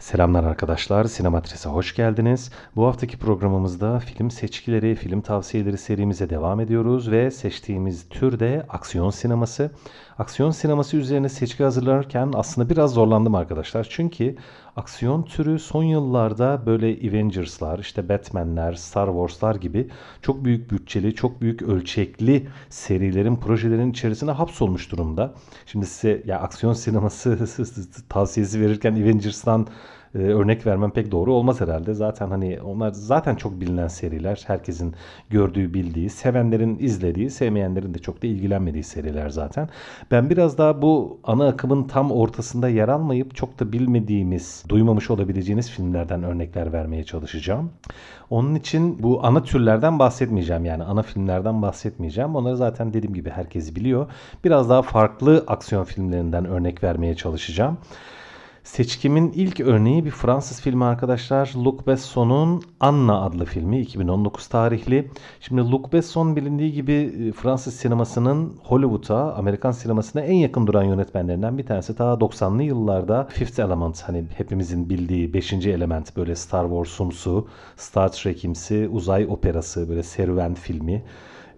Selamlar arkadaşlar, Sinematris'e hoş geldiniz. Bu haftaki programımızda film seçkileri, film tavsiyeleri serimize devam ediyoruz ve seçtiğimiz tür de aksiyon sineması. Aksiyon sineması üzerine seçki hazırlarken aslında biraz zorlandım arkadaşlar. Çünkü aksiyon türü son yıllarda böyle Avengers'lar, işte Batman'ler, Star Wars'lar gibi çok büyük bütçeli, çok büyük ölçekli serilerin, projelerin içerisine hapsolmuş durumda. Şimdi size ya aksiyon sineması tavsiyesi verirken Avengers'tan e, örnek vermem pek doğru olmaz herhalde. Zaten hani onlar zaten çok bilinen seriler. Herkesin gördüğü, bildiği, sevenlerin izlediği, sevmeyenlerin de çok da ilgilenmediği seriler zaten. Ben biraz daha bu ana akımın tam ortasında yer almayıp çok da bilmediğimiz, duymamış olabileceğiniz filmlerden örnekler vermeye çalışacağım. Onun için bu ana türlerden bahsetmeyeceğim yani ana filmlerden bahsetmeyeceğim. Onları zaten dediğim gibi herkes biliyor. Biraz daha farklı aksiyon filmlerinden örnek vermeye çalışacağım. Seçkimin ilk örneği bir Fransız filmi arkadaşlar. Luc Besson'un Anna adlı filmi 2019 tarihli. Şimdi Luc Besson bilindiği gibi e, Fransız sinemasının Hollywood'a, Amerikan sinemasına en yakın duran yönetmenlerinden bir tanesi. Ta 90'lı yıllarda Fifth Element hani hepimizin bildiği 5. element böyle Star Wars'umsu, Star Trek'imsi, uzay operası böyle serüven filmi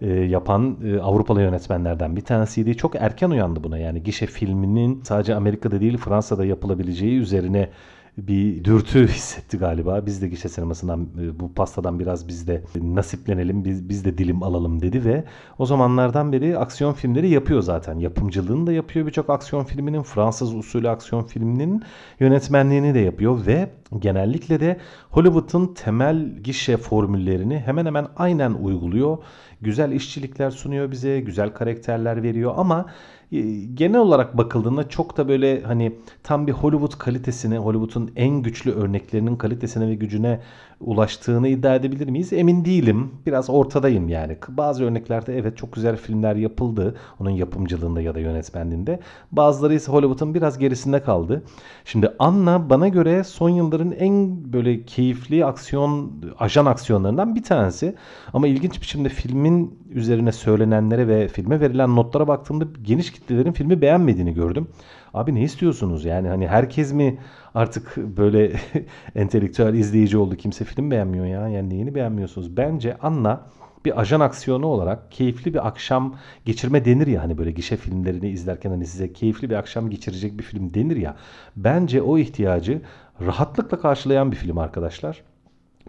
e, yapan e, Avrupalı yönetmenlerden bir tanesiydi. Çok erken uyandı buna yani gişe filminin sadece Amerika'da değil Fransa'da yapılabileceği üzerine bir dürtü hissetti galiba. Biz de gişe sinemasından e, bu pastadan biraz biz de nasiplenelim, biz, biz de dilim alalım dedi ve o zamanlardan beri aksiyon filmleri yapıyor zaten. Yapımcılığını da yapıyor birçok aksiyon filminin, Fransız usulü aksiyon filminin yönetmenliğini de yapıyor ve genellikle de Hollywood'un temel gişe formüllerini hemen hemen aynen uyguluyor. Güzel işçilikler sunuyor bize, güzel karakterler veriyor ama e, genel olarak bakıldığında çok da böyle hani tam bir Hollywood kalitesine, Hollywood'un en güçlü örneklerinin kalitesine ve gücüne ulaştığını iddia edebilir miyiz? Emin değilim. Biraz ortadayım yani. Bazı örneklerde evet çok güzel filmler yapıldı. Onun yapımcılığında ya da yönetmenliğinde. Bazıları ise Hollywood'un biraz gerisinde kaldı. Şimdi Anna bana göre son yılların en böyle keyifli aksiyon, ajan aksiyonlarından bir tanesi. Ama ilginç biçimde filmin üzerine söylenenlere ve filme verilen notlara baktığımda geniş kitlelerin filmi beğenmediğini gördüm. Abi ne istiyorsunuz yani hani herkes mi artık böyle entelektüel izleyici oldu kimse film beğenmiyor ya yani neyini beğenmiyorsunuz? Bence Anna bir ajan aksiyonu olarak keyifli bir akşam geçirme denir ya hani böyle gişe filmlerini izlerken hani size keyifli bir akşam geçirecek bir film denir ya. Bence o ihtiyacı rahatlıkla karşılayan bir film arkadaşlar.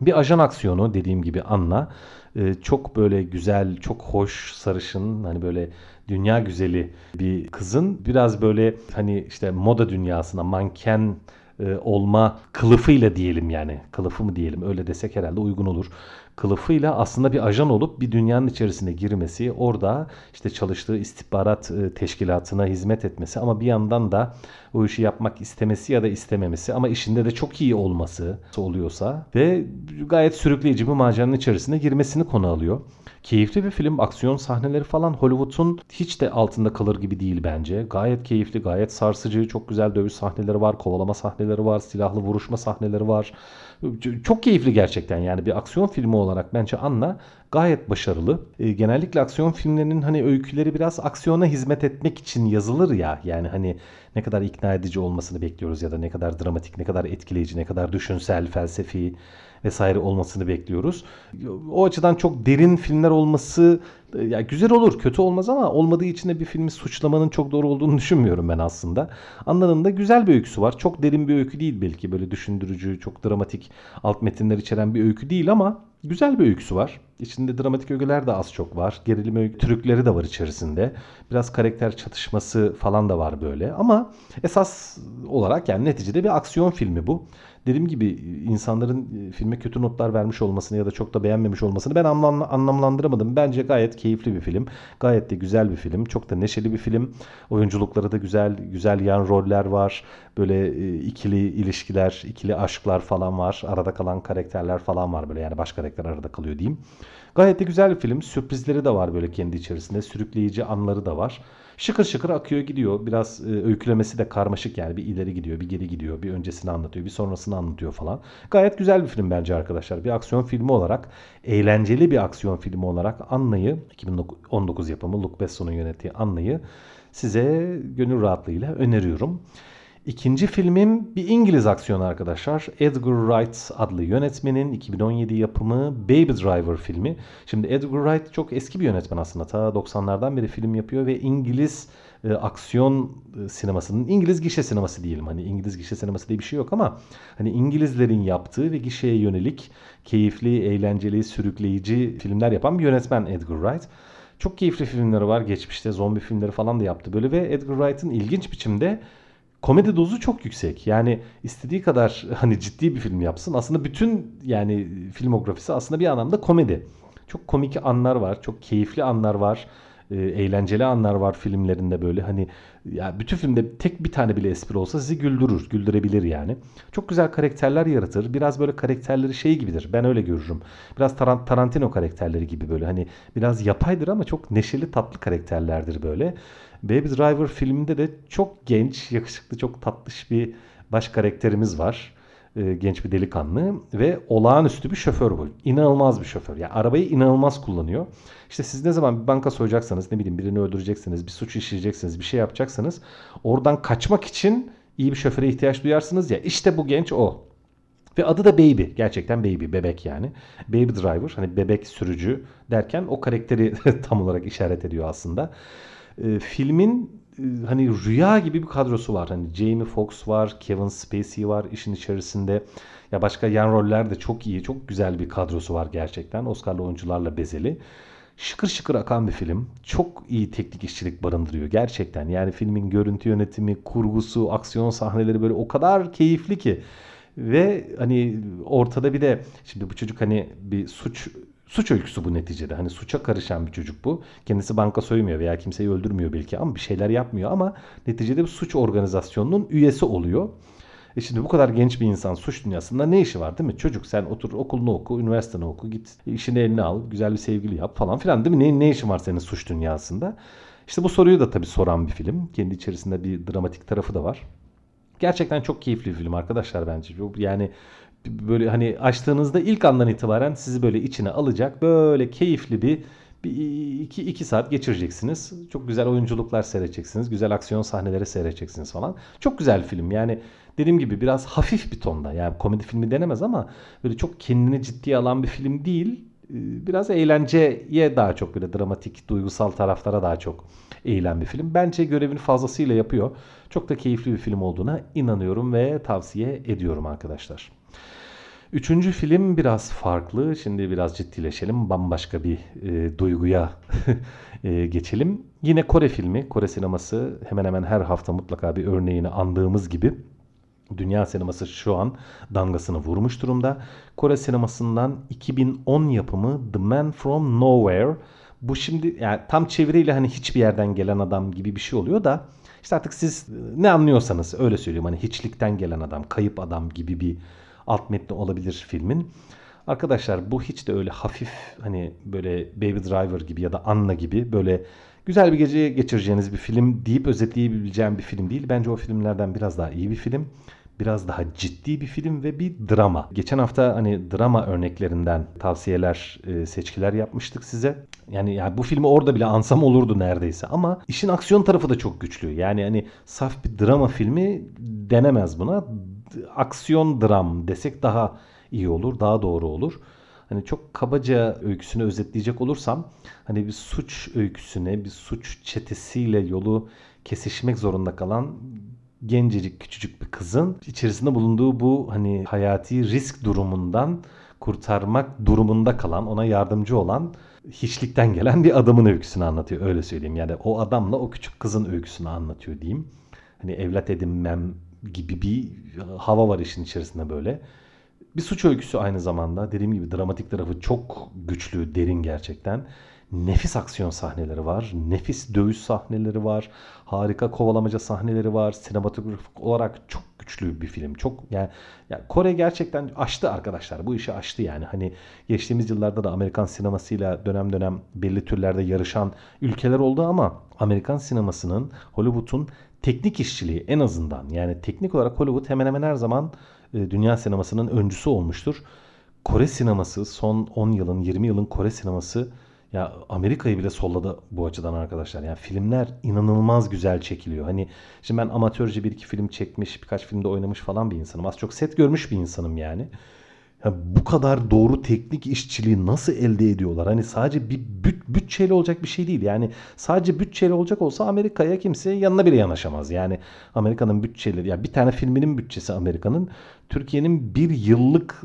Bir ajan aksiyonu dediğim gibi Anna e, çok böyle güzel, çok hoş, sarışın hani böyle dünya güzeli bir kızın biraz böyle hani işte moda dünyasına manken e, olma kılıfıyla diyelim yani. Kılıfı mı diyelim öyle desek herhalde uygun olur. Kılıfıyla aslında bir ajan olup bir dünyanın içerisine girmesi, orada işte çalıştığı istihbarat e, teşkilatına hizmet etmesi ama bir yandan da o işi yapmak istemesi ya da istememesi ama işinde de çok iyi olması oluyorsa ve gayet sürükleyici bir maceranın içerisine girmesini konu alıyor. Keyifli bir film. Aksiyon sahneleri falan Hollywood'un hiç de altında kalır gibi değil bence. Gayet keyifli, gayet sarsıcı, çok güzel dövüş sahneleri var, kovalama sahneleri var, silahlı vuruşma sahneleri var. Çok keyifli gerçekten yani bir aksiyon filmi olarak bence Anna gayet başarılı. E, genellikle aksiyon filmlerinin hani öyküleri biraz aksiyona hizmet etmek için yazılır ya. Yani hani ne kadar ikna edici olmasını bekliyoruz ya da ne kadar dramatik, ne kadar etkileyici, ne kadar düşünsel, felsefi vesaire olmasını bekliyoruz. O açıdan çok derin filmler olması ya güzel olur, kötü olmaz ama olmadığı için de bir filmi suçlamanın çok doğru olduğunu düşünmüyorum ben aslında. Anladığında güzel bir öyküsü var. Çok derin bir öykü değil belki böyle düşündürücü, çok dramatik alt metinler içeren bir öykü değil ama güzel bir öyküsü var. İçinde dramatik ögeler de az çok var. Gerilim trükleri de var içerisinde. Biraz karakter çatışması falan da var böyle. Ama esas olarak yani neticede bir aksiyon filmi bu dediğim gibi insanların e, filme kötü notlar vermiş olmasını ya da çok da beğenmemiş olmasını ben anlam anlamlandıramadım. Bence gayet keyifli bir film. Gayet de güzel bir film. Çok da neşeli bir film. Oyunculukları da güzel, güzel yan roller var. Böyle e, ikili ilişkiler, ikili aşklar falan var. Arada kalan karakterler falan var böyle yani baş karakter arada kalıyor diyeyim. Gayet de güzel bir film. Sürprizleri de var böyle kendi içerisinde. Sürükleyici anları da var. Şıkır şıkır akıyor gidiyor. Biraz e, öykülemesi de karmaşık yani. Bir ileri gidiyor, bir geri gidiyor. Bir öncesini anlatıyor, bir sonrasını anlatıyor falan. Gayet güzel bir film bence arkadaşlar. Bir aksiyon filmi olarak, eğlenceli bir aksiyon filmi olarak Anna'yı, 2019 yapımı Luc Besson'un yönettiği Anna'yı size gönül rahatlığıyla öneriyorum. İkinci filmim bir İngiliz aksiyonu arkadaşlar. Edgar Wright adlı yönetmenin 2017 yapımı Baby Driver filmi. Şimdi Edgar Wright çok eski bir yönetmen aslında. Ta 90'lardan beri film yapıyor ve İngiliz e, aksiyon e, sinemasının İngiliz gişe sineması diyelim. Hani İngiliz gişe sineması diye bir şey yok ama hani İngilizlerin yaptığı ve gişeye yönelik keyifli, eğlenceli, sürükleyici filmler yapan bir yönetmen Edgar Wright. Çok keyifli filmleri var. Geçmişte zombi filmleri falan da yaptı böyle ve Edgar Wright'ın ilginç biçimde komedi dozu çok yüksek. Yani istediği kadar hani ciddi bir film yapsın. Aslında bütün yani filmografisi aslında bir anlamda komedi. Çok komik anlar var, çok keyifli anlar var e, eğlenceli anlar var filmlerinde böyle hani ya bütün filmde tek bir tane bile espri olsa sizi güldürür, güldürebilir yani. Çok güzel karakterler yaratır. Biraz böyle karakterleri şey gibidir. Ben öyle görürüm. Biraz Tarantino karakterleri gibi böyle hani biraz yapaydır ama çok neşeli tatlı karakterlerdir böyle. Baby Driver filminde de çok genç, yakışıklı, çok tatlış bir baş karakterimiz var. E, genç bir delikanlı ve olağanüstü bir şoför bu. İnanılmaz bir şoför. Yani arabayı inanılmaz kullanıyor. İşte siz ne zaman bir banka soyacaksanız, ne bileyim birini öldüreceksiniz, bir suç işleyeceksiniz, bir şey yapacaksanız oradan kaçmak için iyi bir şoföre ihtiyaç duyarsınız ya. İşte bu genç o. Ve adı da Baby. Gerçekten Baby. Bebek yani. Baby Driver. Hani bebek sürücü derken o karakteri tam olarak işaret ediyor aslında. E, filmin hani rüya gibi bir kadrosu var. Hani Jamie Foxx var, Kevin Spacey var işin içerisinde. Ya başka yan roller de çok iyi, çok güzel bir kadrosu var gerçekten. Oscar'lı oyuncularla bezeli. Şıkır şıkır akan bir film. Çok iyi teknik işçilik barındırıyor gerçekten. Yani filmin görüntü yönetimi, kurgusu, aksiyon sahneleri böyle o kadar keyifli ki. Ve hani ortada bir de şimdi bu çocuk hani bir suç suç öyküsü bu neticede. Hani suça karışan bir çocuk bu. Kendisi banka soymuyor veya kimseyi öldürmüyor belki ama bir şeyler yapmıyor ama neticede bir suç organizasyonunun üyesi oluyor. E şimdi bu kadar genç bir insan suç dünyasında ne işi var değil mi? Çocuk sen otur okulunu oku, üniversiteni oku, git işini eline al, güzel bir sevgili yap falan filan değil mi? Ne, ne işin var senin suç dünyasında? İşte bu soruyu da tabii soran bir film. Kendi içerisinde bir dramatik tarafı da var. Gerçekten çok keyifli bir film arkadaşlar bence. Yani böyle hani açtığınızda ilk andan itibaren sizi böyle içine alacak böyle keyifli bir bir iki, iki saat geçireceksiniz. Çok güzel oyunculuklar seyredeceksiniz. Güzel aksiyon sahneleri seyredeceksiniz falan. Çok güzel film. Yani dediğim gibi biraz hafif bir tonda. Yani komedi filmi denemez ama böyle çok kendini ciddiye alan bir film değil. Ee, biraz eğlenceye daha çok böyle dramatik, duygusal taraflara daha çok eğilen bir film. Bence görevini fazlasıyla yapıyor. Çok da keyifli bir film olduğuna inanıyorum ve tavsiye ediyorum arkadaşlar. Üçüncü film biraz farklı. Şimdi biraz ciddileşelim. Bambaşka bir e, duyguya e, geçelim. Yine Kore filmi. Kore sineması hemen hemen her hafta mutlaka bir örneğini andığımız gibi dünya sineması şu an damgasını vurmuş durumda. Kore sinemasından 2010 yapımı The Man From Nowhere. Bu şimdi yani tam çeviriyle hani hiçbir yerden gelen adam gibi bir şey oluyor da işte artık siz ne anlıyorsanız öyle söyleyeyim hani hiçlikten gelen adam, kayıp adam gibi bir alt metni olabilir filmin. Arkadaşlar bu hiç de öyle hafif hani böyle Baby Driver gibi ya da Anna gibi böyle güzel bir gece geçireceğiniz bir film deyip özetleyebileceğim bir film değil. Bence o filmlerden biraz daha iyi bir film. Biraz daha ciddi bir film ve bir drama. Geçen hafta hani drama örneklerinden tavsiyeler, e, seçkiler yapmıştık size. Yani, yani bu filmi orada bile ansam olurdu neredeyse ama işin aksiyon tarafı da çok güçlü. Yani hani saf bir drama filmi denemez buna aksiyon dram desek daha iyi olur, daha doğru olur. Hani çok kabaca öyküsünü özetleyecek olursam hani bir suç öyküsüne, bir suç çetesiyle yolu kesişmek zorunda kalan gencecik küçücük bir kızın içerisinde bulunduğu bu hani hayati risk durumundan kurtarmak durumunda kalan, ona yardımcı olan hiçlikten gelen bir adamın öyküsünü anlatıyor öyle söyleyeyim. Yani o adamla o küçük kızın öyküsünü anlatıyor diyeyim. Hani evlat edinmem gibi bir hava var işin içerisinde böyle. Bir suç öyküsü aynı zamanda. Dediğim gibi dramatik tarafı çok güçlü, derin gerçekten. Nefis aksiyon sahneleri var. Nefis dövüş sahneleri var. Harika kovalamaca sahneleri var. Sinematografik olarak çok güçlü bir film. Çok yani, yani Kore gerçekten aştı arkadaşlar. Bu işi aştı yani. Hani geçtiğimiz yıllarda da Amerikan sinemasıyla dönem dönem belli türlerde yarışan ülkeler oldu ama Amerikan sinemasının Hollywood'un teknik işçiliği en azından yani teknik olarak Hollywood hemen hemen her zaman e, dünya sinemasının öncüsü olmuştur. Kore sineması son 10 yılın 20 yılın Kore sineması Ya Amerika'yı bile solladı bu açıdan arkadaşlar. Yani filmler inanılmaz güzel çekiliyor. Hani şimdi ben amatörce bir iki film çekmiş, birkaç filmde oynamış falan bir insanım. Az çok set görmüş bir insanım yani. Bu kadar doğru teknik işçiliği nasıl elde ediyorlar? Hani sadece bir büt, bütçeli olacak bir şey değil. Yani sadece bütçeli olacak olsa Amerika'ya kimse yanına bile yanaşamaz. Yani Amerika'nın bütçeleri, ya bir tane filminin bütçesi Amerika'nın Türkiye'nin bir yıllık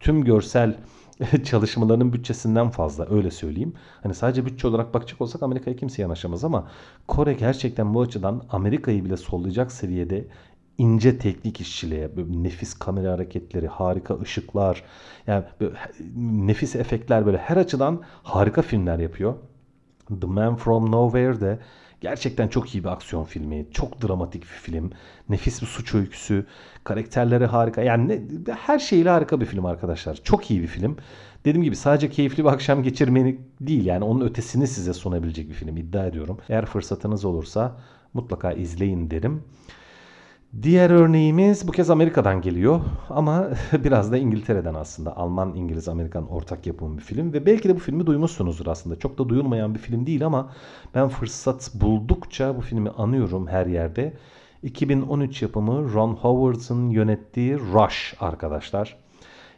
tüm görsel çalışmalarının bütçesinden fazla öyle söyleyeyim. Hani sadece bütçe olarak bakacak olsak Amerika'ya kimse yanaşamaz ama Kore gerçekten bu açıdan Amerika'yı bile sollayacak seviyede ince teknik işçiliğe, böyle nefis kamera hareketleri, harika ışıklar, yani nefis efektler böyle her açıdan harika filmler yapıyor. The Man From Nowhere de gerçekten çok iyi bir aksiyon filmi. Çok dramatik bir film. Nefis bir suç öyküsü. Karakterleri harika. Yani ne, her şeyle harika bir film arkadaşlar. Çok iyi bir film. Dediğim gibi sadece keyifli bir akşam geçirmeni değil yani onun ötesini size sunabilecek bir film iddia ediyorum. Eğer fırsatınız olursa mutlaka izleyin derim. Diğer örneğimiz bu kez Amerika'dan geliyor ama biraz da İngiltere'den aslında. Alman, İngiliz, Amerikan ortak yapım bir film ve belki de bu filmi duymuşsunuzdur aslında. Çok da duyulmayan bir film değil ama ben fırsat buldukça bu filmi anıyorum her yerde. 2013 yapımı Ron Howard'ın yönettiği Rush arkadaşlar.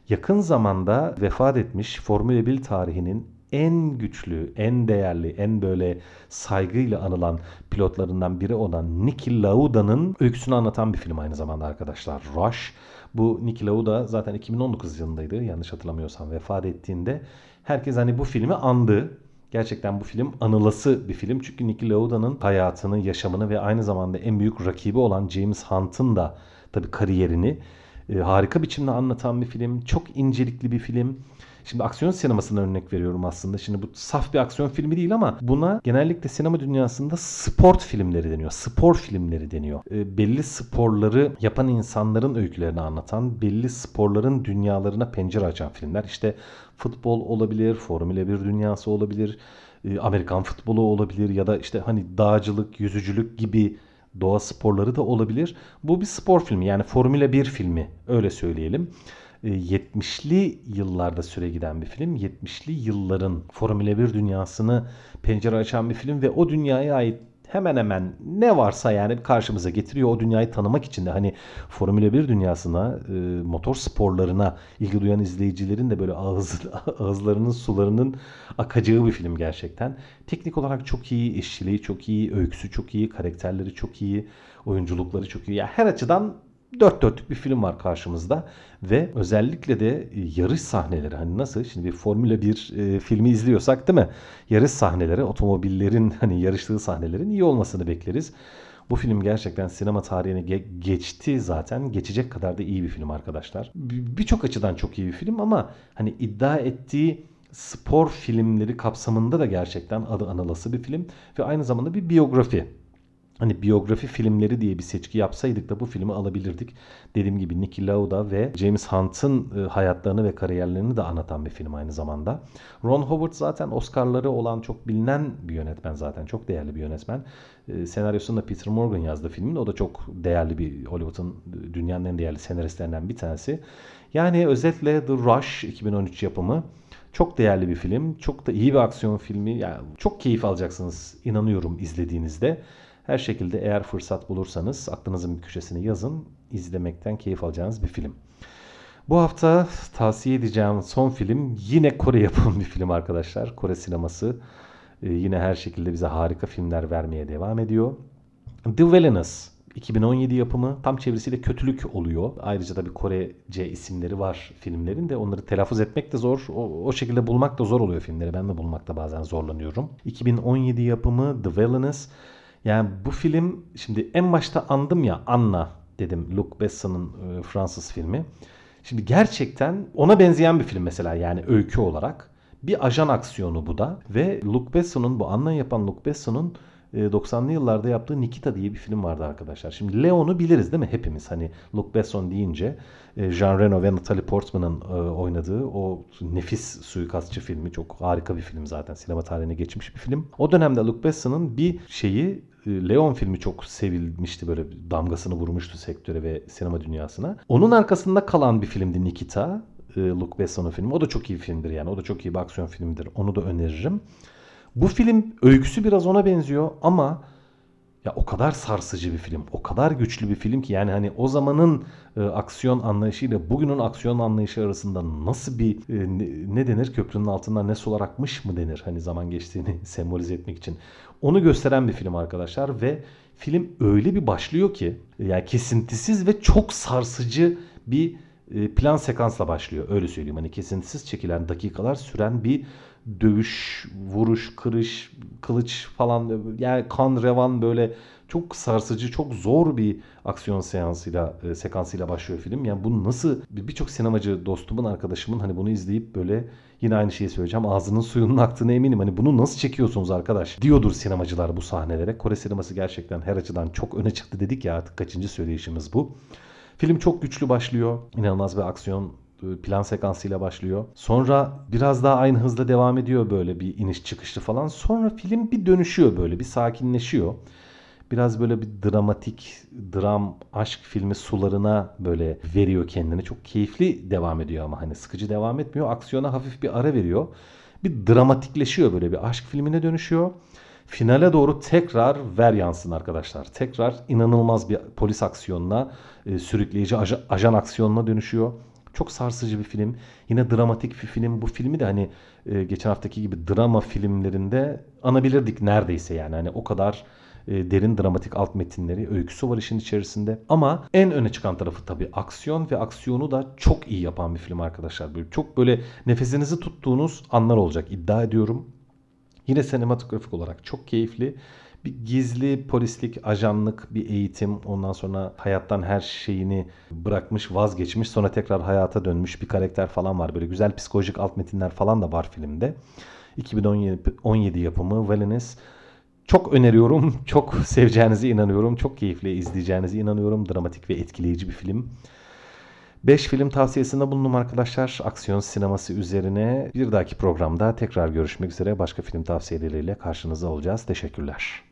Yakın zamanda vefat etmiş Formula 1 tarihinin en güçlü, en değerli, en böyle saygıyla anılan pilotlarından biri olan Niki Lauda'nın öyküsünü anlatan bir film aynı zamanda arkadaşlar. Rush. Bu Niki Lauda zaten 2019 yılındaydı yanlış hatırlamıyorsam vefat ettiğinde. Herkes hani bu filmi andı. Gerçekten bu film anılası bir film. Çünkü Niki Lauda'nın hayatını, yaşamını ve aynı zamanda en büyük rakibi olan James Hunt'ın da tabii kariyerini e, harika biçimde anlatan bir film. Çok incelikli bir film. Şimdi aksiyon sinemasından örnek veriyorum aslında. Şimdi bu saf bir aksiyon filmi değil ama buna genellikle sinema dünyasında sport filmleri deniyor. Spor filmleri deniyor. E, belli sporları yapan insanların öykülerini anlatan, belli sporların dünyalarına pencere açan filmler. İşte futbol olabilir, Formula 1 dünyası olabilir, e, Amerikan futbolu olabilir ya da işte hani dağcılık, yüzücülük gibi doğa sporları da olabilir. Bu bir spor filmi yani Formula 1 filmi öyle söyleyelim. 70'li e, yıllarda süre giden bir film. 70'li yılların Formula 1 dünyasını pencere açan bir film ve o dünyaya ait hemen hemen ne varsa yani karşımıza getiriyor. O dünyayı tanımak için de hani Formula 1 dünyasına, e, motor sporlarına ilgi duyan izleyicilerin de böyle ağız, ağızlarının sularının akacağı bir film gerçekten. Teknik olarak çok iyi, işçiliği çok iyi, öyküsü çok iyi, karakterleri çok iyi, oyunculukları çok iyi. Yani her açıdan dört dörtlük bir film var karşımızda ve özellikle de e, yarış sahneleri hani nasıl şimdi bir Formula 1 e, filmi izliyorsak değil mi? Yarış sahneleri, otomobillerin hani yarıştığı sahnelerin iyi olmasını bekleriz. Bu film gerçekten sinema tarihine ge- geçti zaten. Geçecek kadar da iyi bir film arkadaşlar. Birçok açıdan çok iyi bir film ama hani iddia ettiği spor filmleri kapsamında da gerçekten adı anılası bir film ve aynı zamanda bir biyografi hani biyografi filmleri diye bir seçki yapsaydık da bu filmi alabilirdik. Dediğim gibi Nicky Lauda ve James Hunt'ın e, hayatlarını ve kariyerlerini de anlatan bir film aynı zamanda. Ron Howard zaten Oscar'ları olan çok bilinen bir yönetmen zaten. Çok değerli bir yönetmen. E, senaryosunu da Peter Morgan yazdı filmin. O da çok değerli bir Hollywood'un dünyanın en değerli senaristlerinden bir tanesi. Yani özetle The Rush 2013 yapımı çok değerli bir film. Çok da iyi bir aksiyon filmi. Yani çok keyif alacaksınız inanıyorum izlediğinizde. Her şekilde eğer fırsat bulursanız aklınızın bir köşesine yazın. İzlemekten keyif alacağınız bir film. Bu hafta tavsiye edeceğim son film yine Kore yapımı bir film arkadaşlar. Kore sineması e, yine her şekilde bize harika filmler vermeye devam ediyor. The Villainous 2017 yapımı tam çevresiyle kötülük oluyor. Ayrıca da bir Korece isimleri var filmlerin de onları telaffuz etmek de zor. O, o şekilde bulmak da zor oluyor filmleri. Ben de bulmakta bazen zorlanıyorum. 2017 yapımı The Villainous yani bu film şimdi en başta andım ya Anna dedim Luc Besson'ın e, Fransız filmi. Şimdi gerçekten ona benzeyen bir film mesela yani öykü olarak. Bir ajan aksiyonu bu da ve Luc Besson'un bu Anna yapan Luc Besson'un 90'lı e, yıllarda yaptığı Nikita diye bir film vardı arkadaşlar. Şimdi Leon'u biliriz değil mi hepimiz? Hani Luc Besson deyince e, Jean Reno ve Natalie Portman'ın oynadığı o nefis suikastçı filmi çok harika bir film zaten. Sinema tarihine geçmiş bir film. O dönemde Luc Besson'ın bir şeyi e, Leon filmi çok sevilmişti böyle damgasını vurmuştu sektöre ve sinema dünyasına. Onun arkasında kalan bir filmdi Nikita. e, Luc Besson'un filmi. O da çok iyi bir filmdir yani. O da çok iyi bir aksiyon filmidir. Onu da öneririm. Bu film öyküsü biraz ona benziyor ama ya o kadar sarsıcı bir film, o kadar güçlü bir film ki yani hani o zamanın e, aksiyon anlayışıyla bugünün aksiyon anlayışı arasında nasıl bir e, ne, denir köprünün altından ne sular akmış mı denir hani zaman geçtiğini sembolize etmek için. Onu gösteren bir film arkadaşlar ve film öyle bir başlıyor ki yani kesintisiz ve çok sarsıcı bir e, plan sekansla başlıyor öyle söyleyeyim. Hani kesintisiz çekilen dakikalar süren bir dövüş, vuruş, kırış, kılıç falan yani kan revan böyle çok sarsıcı, çok zor bir aksiyon seansıyla, e, sekansıyla başlıyor film. Yani bunu nasıl birçok sinemacı dostumun, arkadaşımın hani bunu izleyip böyle yine aynı şeyi söyleyeceğim. Ağzının suyunun aktığına eminim. Hani bunu nasıl çekiyorsunuz arkadaş? Diyordur sinemacılar bu sahnelere. Kore sineması gerçekten her açıdan çok öne çıktı dedik ya artık kaçıncı söyleyişimiz bu. Film çok güçlü başlıyor. İnanılmaz bir aksiyon plan sekansıyla başlıyor. Sonra biraz daha aynı hızla devam ediyor böyle bir iniş çıkışlı falan. Sonra film bir dönüşüyor böyle bir sakinleşiyor. Biraz böyle bir dramatik, dram, aşk filmi sularına böyle veriyor kendini. Çok keyifli devam ediyor ama hani sıkıcı devam etmiyor. Aksiyona hafif bir ara veriyor. Bir dramatikleşiyor böyle bir aşk filmine dönüşüyor. Finale doğru tekrar ver yansın arkadaşlar. Tekrar inanılmaz bir polis aksiyonuna, e, sürükleyici ajan, ajan aksiyonuna dönüşüyor. Çok sarsıcı bir film. Yine dramatik bir film. Bu filmi de hani e, geçen haftaki gibi drama filmlerinde anabilirdik neredeyse yani. Hani o kadar e, derin dramatik alt metinleri, öyküsü var işin içerisinde. Ama en öne çıkan tarafı tabii aksiyon ve aksiyonu da çok iyi yapan bir film arkadaşlar. Böyle çok böyle nefesinizi tuttuğunuz anlar olacak iddia ediyorum. Yine sinematografik olarak çok keyifli. Bir gizli polislik, ajanlık bir eğitim. Ondan sonra hayattan her şeyini bırakmış, vazgeçmiş. Sonra tekrar hayata dönmüş bir karakter falan var. Böyle güzel psikolojik alt metinler falan da var filmde. 2017 17 yapımı Valenius. Çok öneriyorum. Çok seveceğinize inanıyorum. Çok keyifli izleyeceğinize inanıyorum. Dramatik ve etkileyici bir film. 5 film tavsiyesinde bulundum arkadaşlar. Aksiyon sineması üzerine. Bir dahaki programda tekrar görüşmek üzere. Başka film tavsiyeleriyle karşınızda olacağız. Teşekkürler.